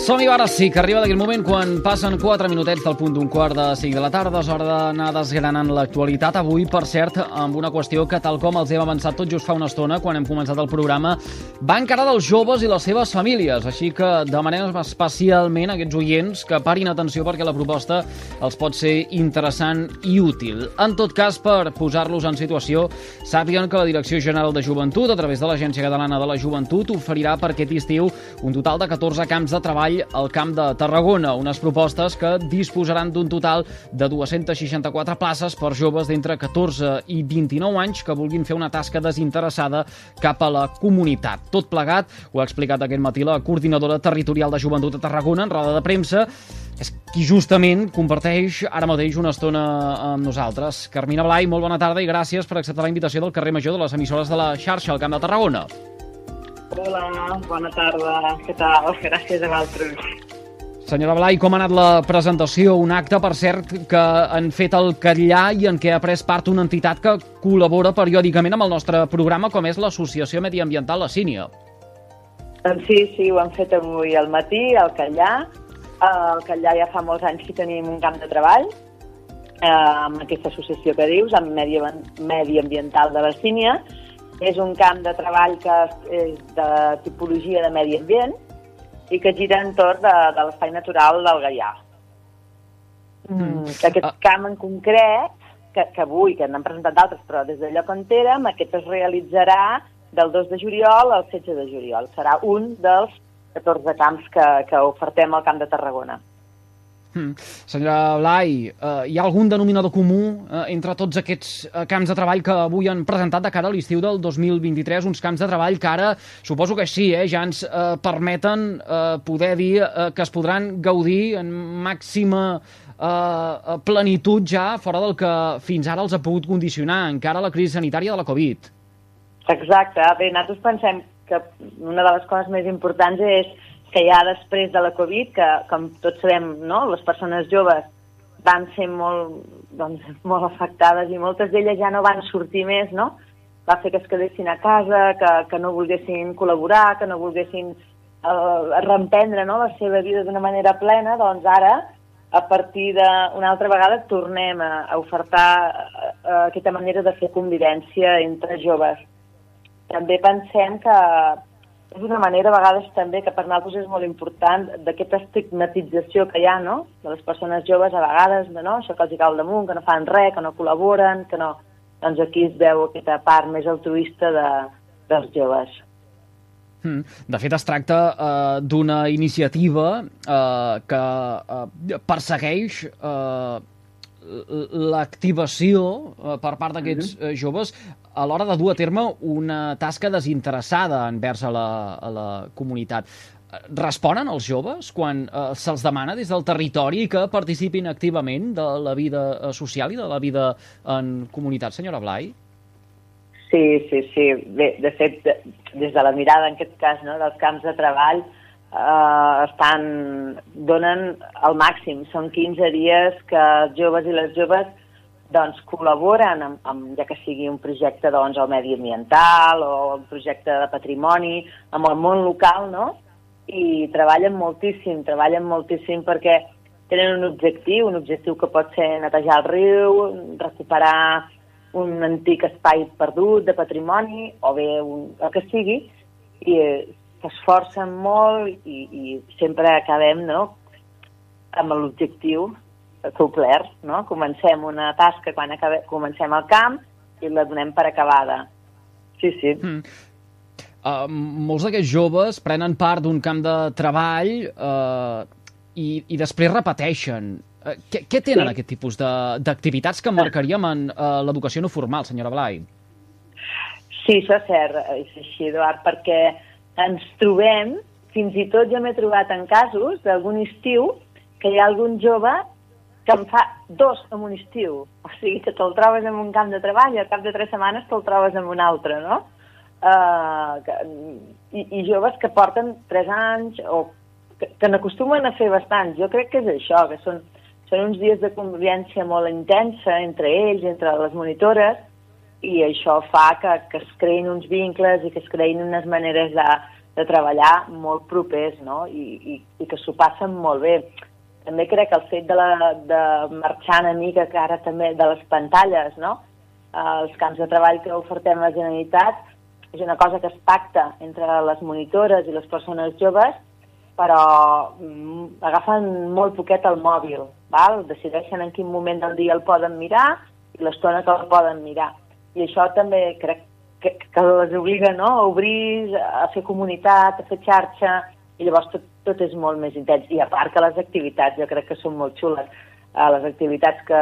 Som-hi ara sí, que arriba d'aquell moment quan passen 4 minutets del punt d'un quart de 5 de la tarda. És hora d'anar desgranant l'actualitat. Avui, per cert, amb una qüestió que, tal com els hem avançat tot just fa una estona, quan hem començat el programa, va encara dels joves i les seves famílies. Així que demanem especialment a aquests oients que parin atenció perquè la proposta els pot ser interessant i útil. En tot cas, per posar-los en situació, sàpiguen que la Direcció General de Joventut, a través de l'Agència Catalana de la Joventut, oferirà per aquest estiu un total de 14 camps de treball al Camp de Tarragona, unes propostes que disposaran d'un total de 264 places per joves d'entre 14 i 29 anys que vulguin fer una tasca desinteressada cap a la comunitat. Tot plegat, ho ha explicat aquest matí la coordinadora territorial de Joventut de Tarragona en roda de premsa, és qui justament comparteix ara mateix una estona amb nosaltres. Carmina Blai, molt bona tarda i gràcies per acceptar la invitació del carrer Major de les emissores de la xarxa al Camp de Tarragona. Hola, bona tarda. Què tal? Gràcies a vosaltres. Senyora Blai, com ha anat la presentació? Un acte, per cert, que han fet el Catllà i en què ha pres part una entitat que col·labora periòdicament amb el nostre programa, com és l'Associació Mediambiental La Sínia. Doncs sí, sí, ho han fet avui al matí, al Catllà. Al Catllà ja fa molts anys que tenim un camp de treball eh, amb aquesta associació que dius, amb Medi, Medi Ambiental de la Sínia, és un camp de treball que és de tipologia de medi ambient i que gira entorn de, de l'espai natural del Gaià. Mm. Aquest ah. camp en concret, que, que avui, que n'han presentat d'altres, però des de lloc on érem, aquest es realitzarà del 2 de juliol al 16 de juliol. Serà un dels 14 camps que, que ofertem al Camp de Tarragona. Hmm. Senyora Blai, eh, hi ha algun denominador comú eh, entre tots aquests eh, camps de treball que avui han presentat de cara a l'estiu del 2023, uns camps de treball que ara, suposo que sí, eh, ja ens eh, permeten eh, poder dir eh, que es podran gaudir en màxima eh, plenitud ja fora del que fins ara els ha pogut condicionar encara la crisi sanitària de la Covid. Exacte. Bé, nosaltres pensem que una de les coses més importants és que ha després de la Covid, que com tots sabem, no? les persones joves van ser molt, doncs, molt afectades i moltes d'elles ja no van sortir més, no? Va fer que es quedessin a casa, que, que no volguessin col·laborar, que no volguessin eh, reemprendre no? la seva vida d'una manera plena, doncs ara, a partir d'una altra vegada, tornem a, a ofertar eh, aquesta manera de fer convivència entre joves. També pensem que és una manera a vegades també que per nosaltres és molt important d'aquesta estigmatització que hi ha, no?, de les persones joves a vegades, de, no?, això que els hi cau damunt, que no fan res, que no col·laboren, que no... Doncs aquí es veu aquesta part més altruista de, dels joves. Hmm. De fet, es tracta uh, d'una iniciativa uh, que uh, persegueix uh, l'activació uh, per part d'aquests uh, joves a l'hora de dur a terme una tasca desinteressada envers a la, a la comunitat. Responen els joves quan eh, se'ls demana des del territori que participin activament de la vida eh, social i de la vida en comunitat, senyora Blai? Sí, sí, sí. Bé, de fet, des de la mirada, en aquest cas, no, dels camps de treball, eh, estan, donen el màxim. Són 15 dies que els joves i les joves doncs, col·laboren amb, amb, ja que sigui un projecte doncs, al mediambiental o un projecte de patrimoni, amb el món local, no? I treballen moltíssim, treballen moltíssim perquè tenen un objectiu, un objectiu que pot ser netejar el riu, recuperar un antic espai perdut de patrimoni, o bé un, el que sigui, i s'esforcen molt i, i sempre acabem no, amb l'objectiu complert, no? Comencem una tasca quan acabe, comencem el camp i la donem per acabada. Sí, sí. Mm. Uh, molts d'aquests joves prenen part d'un camp de treball uh, i, i després repeteixen. Uh, què, què tenen sí. aquest tipus d'activitats que marcaríem en uh, l'educació no formal, senyora Blai? Sí, això és cert, és així, Eduard, perquè ens trobem, fins i tot jo m'he trobat en casos d'algun estiu que hi ha algun jove que en fa dos en un estiu. O sigui, que te'l trobes en un camp de treball i al cap de tres setmanes te'l trobes en un altre, no? Uh, que, i, I joves que porten tres anys o que, que n'acostumen a fer bastants. Jo crec que és això, que són, són uns dies de convivència molt intensa entre ells, entre les monitores, i això fa que, que es creïn uns vincles i que es creïn unes maneres de, de treballar molt propers, no? I, i, i que s'ho passen molt bé. També crec que el fet de, la, de marxar una mica, que ara també de les pantalles, no? Els camps de treball que ofertem a la Generalitat és una cosa que es pacta entre les monitores i les persones joves, però mm, agafen molt poquet el mòbil, val? decideixen en quin moment del dia el poden mirar i l'estona que el poden mirar. I això també crec que, que les obliga no? a obrir, a fer comunitat, a fer xarxa, i llavors tot, tot és molt més intens. I a part que les activitats jo crec que són molt xules. Uh, les activitats que,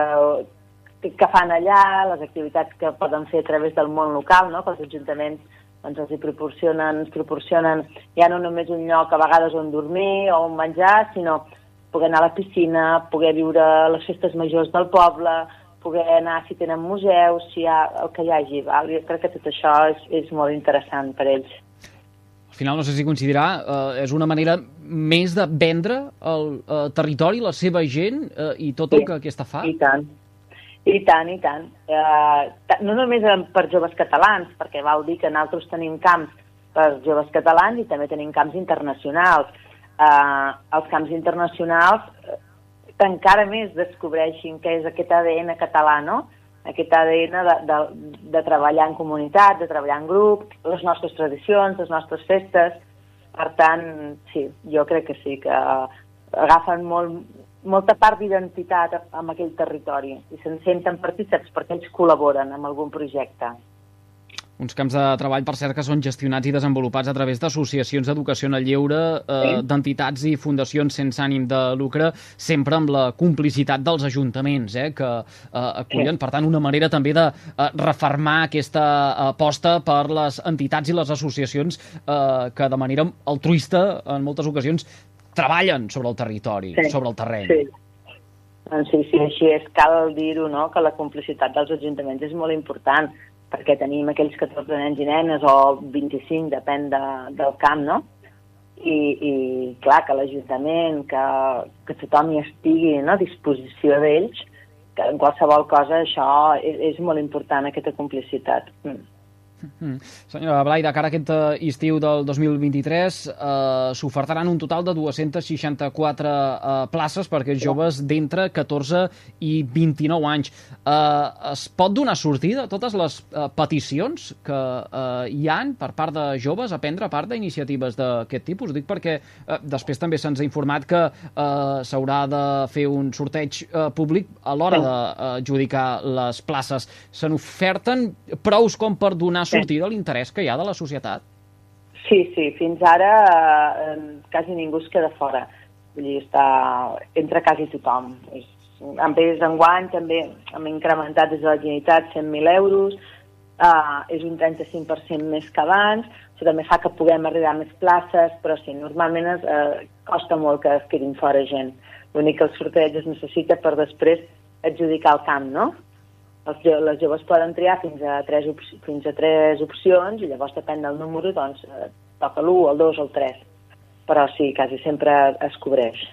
que fan allà, les activitats que poden fer a través del món local, no? que els ajuntaments doncs, els hi proporcionen, ens proporcionen ja no només un lloc a vegades on dormir o on menjar, sinó poder anar a la piscina, poder viure les festes majors del poble, poder anar si tenen museus, si hi ha el que hi hagi. Val? Jo crec que tot això és, és molt interessant per ells. Al final, no sé si coincidirà, eh, és una manera més de vendre el eh, territori, la seva gent eh, i tot sí, el que aquesta fa? I tant, i tant, i tant. Eh, no només per joves catalans, perquè vol dir que nosaltres tenim camps per joves catalans i també tenim camps internacionals. Eh, els camps internacionals encara més descobreixin què és aquest ADN català, no? Aquest ADN de, de, de treballar en comunitat, de treballar en grup, les nostres tradicions, les nostres festes. Per tant, sí, jo crec que sí, que agafen molt, molta part d'identitat amb aquell territori i se'n senten partíceps perquè ells col·laboren amb algun projecte. Uns camps de treball, per cert, que són gestionats i desenvolupats a través d'associacions d'educació en el lleure, eh, sí. d'entitats i fundacions sense ànim de lucre, sempre amb la complicitat dels ajuntaments, eh, que eh, acullen, sí. per tant, una manera també de eh, reformar aquesta aposta per les entitats i les associacions eh, que de manera altruista, en moltes ocasions, treballen sobre el territori, sí. sobre el terreny. Sí. Doncs sí, sí, així és. Cal dir-ho, no?, que la complicitat dels ajuntaments és molt important perquè tenim aquells 14 nens i nenes o 25, depèn de, del camp, no? I, i clar, que l'Ajuntament, que, que tothom hi estigui no? a disposició d'ells, que en qualsevol cosa això és, és molt important, aquesta complicitat. Mm. Mm. Senyora Blai, de cara a aquest eh, estiu del 2023 eh, s'ofertaran un total de 264 eh, places per aquests joves d'entre 14 i 29 anys. Eh, es pot donar sortida a totes les eh, peticions que eh, hi han per part de joves a prendre part d'iniciatives d'aquest tipus? Ho dic perquè eh, després també se'ns ha informat que eh, s'haurà de fer un sorteig eh, públic a l'hora d'adjudicar les places. Se n'oferten prous com per donar sortir de l'interès que hi ha de la societat. Sí, sí, fins ara eh, quasi ningú es queda fora. Vull dir, està entre quasi tothom. És, en vez d'enguany també hem incrementat des de la Generalitat 100.000 euros, eh, és un 35% més que abans, això també fa que puguem arribar a més places, però sí, normalment es, eh, costa molt que es quedin fora gent. L'únic que el sorteig es necessita per després adjudicar el camp, no? Els, les joves poden triar fins a tres, fins a tres opcions i llavors depèn del número, doncs eh, toca l'1, el 2 o el 3. Però sí, quasi sempre es cobreix.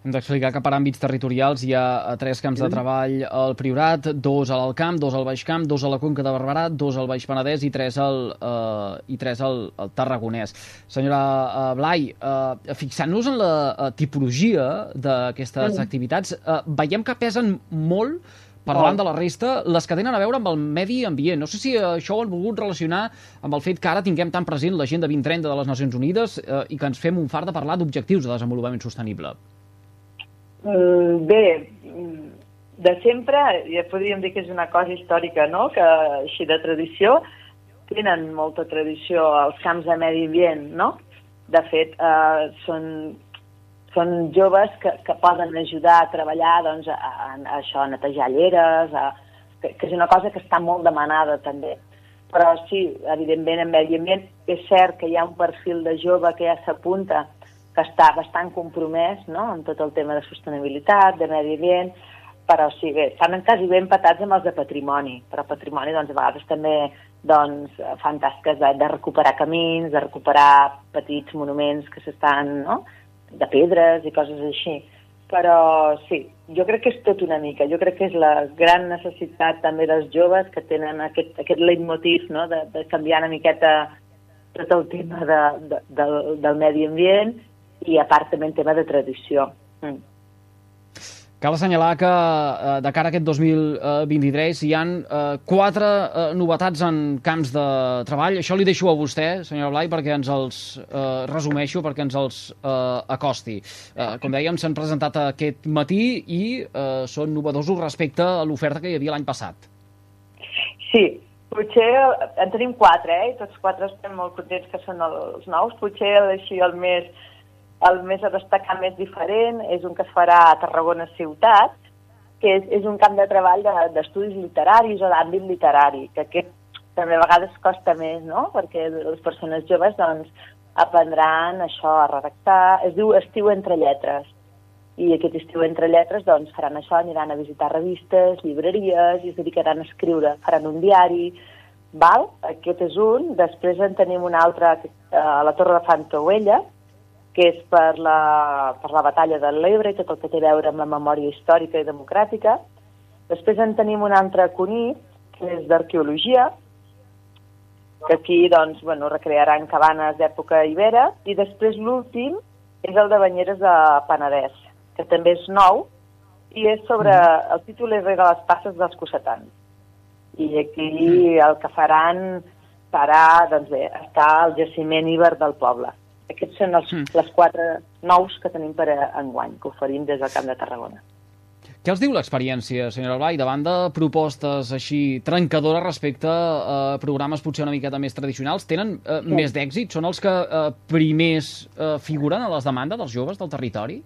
Hem d'explicar que per àmbits territorials hi ha eh, tres camps de treball al Priorat, dos a l'Alcamp, dos al Baix Camp, dos a la Conca de Barberà, dos al Baix Penedès i tres al, uh, i tres al, al Tarragonès. Senyora uh, Blai, uh, fixant-nos en la uh, tipologia d'aquestes mm. activitats, uh, veiem que pesen molt per davant de la resta, les que tenen a veure amb el medi ambient. No sé si això ho han volgut relacionar amb el fet que ara tinguem tan present l'agenda 2030 de les Nacions Unides eh, i que ens fem un far de parlar d'objectius de desenvolupament sostenible. Mm, bé, de sempre, ja podríem dir que és una cosa històrica, no?, que així de tradició, tenen molta tradició els camps de medi ambient, no? De fet, eh, són són joves que, que poden ajudar a treballar doncs, a, a, a això, a netejar lleres, a, que, que és una cosa que està molt demanada també. Però sí, evidentment en medi ambient és cert que hi ha un perfil de jove que ja s'apunta que està bastant compromès no? amb tot el tema de sostenibilitat, de medi ambient, però sí, bé, estan quasi ben empatats amb els de patrimoni, però patrimoni doncs, a vegades també doncs, fan tasques de, de recuperar camins, de recuperar petits monuments que s'estan no? De pedres i coses així. Però sí, jo crec que és tot una mica. Jo crec que és la gran necessitat també dels joves que tenen aquest, aquest leitmotiv no? de, de canviar una miqueta tot el tema de, de, del, del medi ambient i a part també el tema de tradició. Mm. Cal assenyalar que eh, de cara a aquest 2023 hi han eh, quatre eh, novetats en camps de treball. Això li deixo a vostè, senyora Blai, perquè ens els eh, resumeixo, perquè ens els eh, acosti. Eh, com dèiem, s'han presentat aquest matí i eh, són novedosos respecte a l'oferta que hi havia l'any passat. Sí, potser en tenim quatre, eh? I tots quatre estem molt contents que són els nous. Potser així el més el més a destacar més diferent és un que es farà a Tarragona Ciutat, que és, és un camp de treball d'estudis de, literaris o d'àmbit literari, que aquest també a vegades costa més, no? Perquè les persones joves doncs, aprendran això a redactar. Es diu Estiu entre lletres. I aquest estiu entre lletres doncs, faran això, aniran a visitar revistes, llibreries, i es dedicaran a escriure, faran un diari, val? Aquest és un. Després en tenim un altre a la Torre de Fantouella, que és per la, per la batalla de l'Ebre i tot el que té a veure amb la memòria històrica i democràtica. Després en tenim un altre CUNI, que és d'arqueologia, que aquí doncs, bueno, recrearan cabanes d'època ibera, i després l'últim és el de Banyeres de Penedès, que també és nou, i és sobre... Mm. El títol és Rega les passes dels cossetans. I aquí mm. el que faran serà, doncs bé, estar al jaciment Iber del poble. Aquests són els, mm. les quatre nous que tenim per a enguany, que oferim des del Camp de Tarragona. Què els diu l'experiència, senyora Blai, davant de propostes així trencadores respecte a programes potser una miqueta més tradicionals? Tenen eh, sí. més d'èxit? Són els que eh, primers eh, figuren a les demandes dels joves del territori?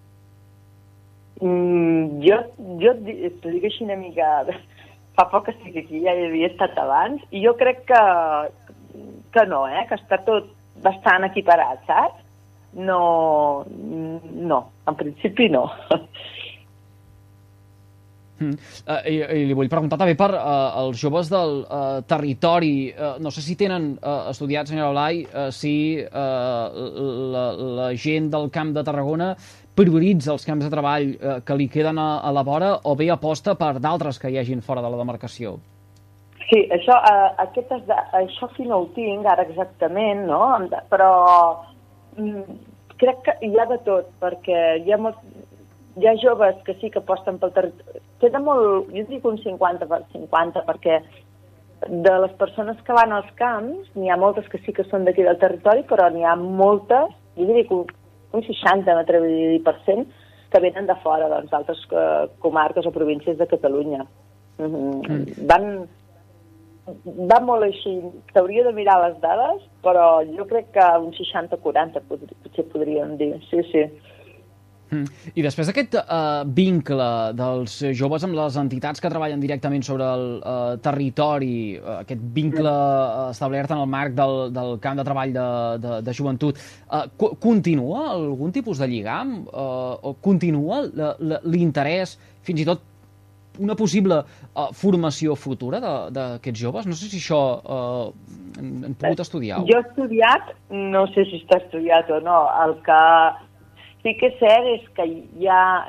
Mm, jo, jo et dic així una mica... Fa poc que estic aquí, ja hi havia estat abans, i jo crec que, que no, eh? que està tot bastant equiparat, saps? No, no, en principi no. Uh, i, I li vull preguntar també per uh, els joves del uh, territori. Uh, no sé si tenen uh, estudiat, senyora Blai, uh, si uh, la, la gent del Camp de Tarragona prioritza els camps de treball uh, que li queden a, a la vora o bé aposta per d'altres que hi hagin fora de la demarcació? Sí, això, eh, aquest és de, això fi no ho tinc ara exactament, no? però mm, crec que hi ha de tot, perquè hi ha, molt, hi ha joves que sí que aposten pel territori. Queda molt, jo dic un 50 per 50, perquè de les persones que van als camps, n'hi ha moltes que sí que són d'aquí del territori, però n'hi ha moltes, jo dic un, un 60, m'atreviria a dir, per cent, que venen de fora, doncs, d'altres eh, comarques o províncies de Catalunya. Mm -hmm. mm. Van, va molt així. S'hauria de mirar les dades, però jo crec que un 60-40 potser podríem dir. Sí, sí. Mm. I després d'aquest uh, vincle dels joves amb les entitats que treballen directament sobre el uh, territori, uh, aquest vincle uh, establert en el marc del, del camp de treball de, de, de joventut, uh, continua algun tipus de lligam? Uh, o continua l'interès, fins i tot una possible uh, formació futura d'aquests joves? No sé si això uh, han pogut estudiar. Jo he estudiat, no sé si està estudiat o no, el que sí que és cert és que ja,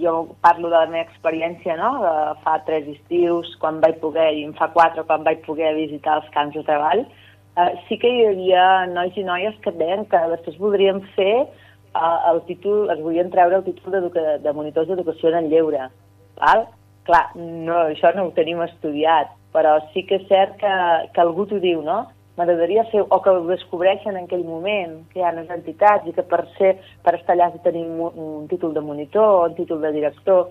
jo parlo de la meva experiència, no?, de fa tres estius, quan vaig poder, i en fa quatre, quan vaig poder visitar els camps de treball, eh, sí que hi havia nois i noies que deien que després voldrien fer eh, el títol, es volien treure el títol de, de monitors d'educació en el lleure, val? Clar, no, això no ho tenim estudiat, però sí que és cert que, que algú t'ho diu, no? M'agradaria fer, o que ho descobreixen en aquell moment, que hi ha les entitats i que per, ser, per estar allà tenim un, un títol de monitor, un títol de director,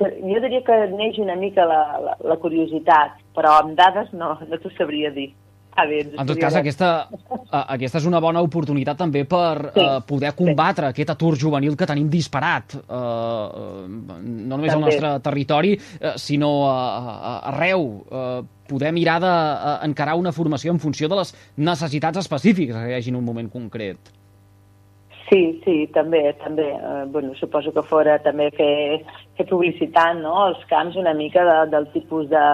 que jo diria que neix una mica la, la, la curiositat, però amb dades no, no t'ho sabria dir. Ah, bé, en tot cas, aquesta, aquesta és una bona oportunitat també per sí, uh, poder combatre sí. aquest atur juvenil que tenim disparat, uh, no només també. al nostre territori, uh, sinó uh, arreu. Uh, poder mirar d'encarar uh, una formació en funció de les necessitats específiques que hi hagi en un moment concret. Sí, sí, també, també. Uh, bueno, suposo que fora també fer, fer publicitant no? els camps una mica de, del tipus de,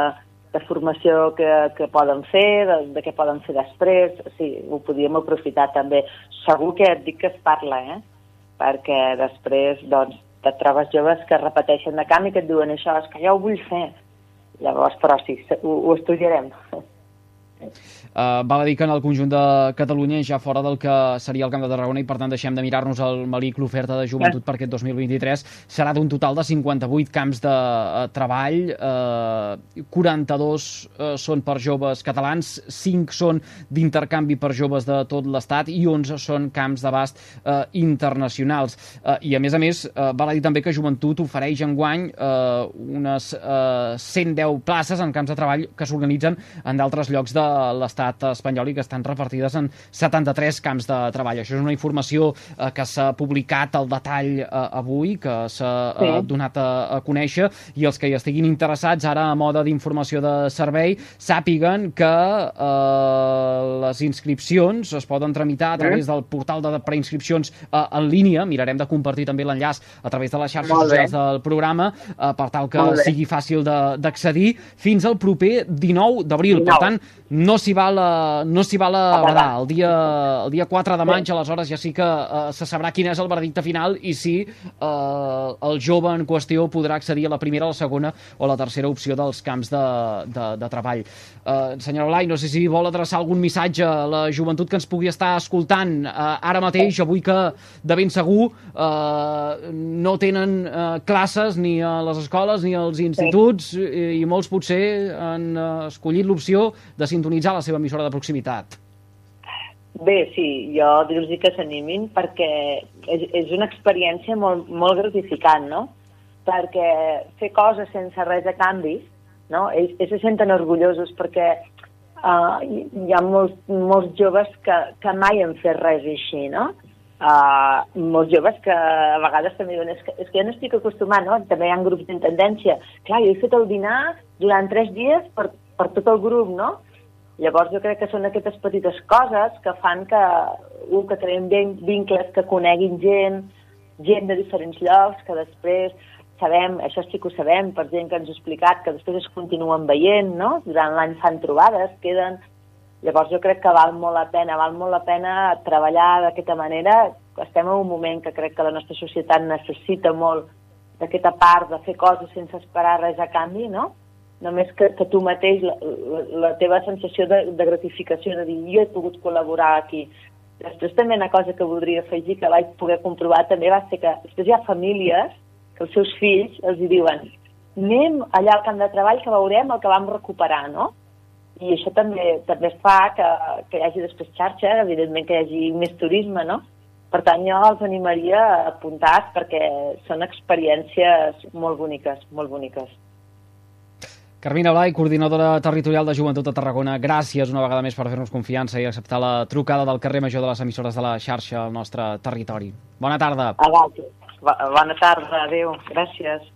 de formació que, que poden fer, de, de què poden fer després, sí, ho podíem aprofitar també. Segur que et dic que es parla, eh? perquè després doncs, te trobes joves que repeteixen de camp i que et diuen això, és que ja ho vull fer. Llavors, però sí, ho, ho estudiarem. Uh, val a dir que en el conjunt de Catalunya ja fora del que seria el Camp de Tarragona i per tant deixem de mirar-nos el Malic l'oferta de joventut per aquest 2023 serà d'un total de 58 camps de uh, treball uh, 42 uh, són per joves catalans 5 són d'intercanvi per joves de tot l'Estat i 11 són camps d'abast uh, internacionals. Uh, i a més a més uh, val a dir també que Joventut ofereix enguany uh, unes uh, 110 places en camps de treball que s'organitzen en d'altres llocs de l'estat espanyol i que estan repartides en 73 camps de treball. Això és una informació eh, que s'ha publicat al detall eh, avui, que s'ha eh, sí. donat a, a conèixer, i els que hi estiguin interessats ara a moda d'informació de servei sàpiguen que eh, les inscripcions es poden tramitar a través del portal de preinscripcions eh, en línia, mirarem de compartir també l'enllaç a través de les xarxes socials del programa, eh, per tal que sigui fàcil d'accedir, fins al proper 19 d'abril. Per tant, no s'hi val, a, no s'hi val a badar. El dia, el dia 4 de maig, aleshores, ja sí que uh, se sabrà quin és el verdicte final i si uh, el jove en qüestió podrà accedir a la primera, la segona o la tercera opció dels camps de, de, de treball. Uh, senyora Blai, no sé si vol adreçar algun missatge a la joventut que ens pugui estar escoltant uh, ara mateix, avui que de ben segur uh, no tenen uh, classes ni a les escoles ni als instituts sí. i, i molts potser han uh, escollit l'opció de sintonitzar la seva emissora de proximitat. Bé, sí, jo dir-los que s'animin perquè és, és una experiència molt, molt gratificant, no? Perquè fer coses sense res a canvi, no? Ells, ells se senten orgullosos perquè uh, hi ha molts, molts joves que, que mai han fet res així, no? Uh, molts joves que a vegades també diuen és que, és que jo no estic acostumat, no? També hi ha grups d'intendència. Clar, jo he fet el dinar durant tres dies per, per tot el grup, no? Llavors jo crec que són aquestes petites coses que fan que, un, que creem vincles, que coneguin gent, gent de diferents llocs, que després sabem, això sí que ho sabem, per gent que ens ha explicat, que després es continuen veient, no? Durant l'any fan trobades, queden... Llavors jo crec que val molt la pena, val molt la pena treballar d'aquesta manera. Estem en un moment que crec que la nostra societat necessita molt d'aquesta part de fer coses sense esperar res a canvi, no? Només que, que tu mateix, la, la, la teva sensació de, de gratificació, de dir, jo he pogut col·laborar aquí. Després també una cosa que voldria afegir, que vaig poder comprovar també, va ser que després hi ha famílies que els seus fills els diuen anem allà al camp de treball que veurem el que vam recuperar, no? I això també també fa que, que hi hagi després xarxa, evidentment que hi hagi més turisme, no? Per tant, jo els animaria a apuntar perquè són experiències molt boniques, molt boniques. Carmina Blai, coordinadora territorial de Joventut de Tarragona, gràcies una vegada més per fer-nos confiança i acceptar la trucada del carrer major de les emissores de la xarxa al nostre territori. Bona tarda. Bona tarda, adéu, gràcies.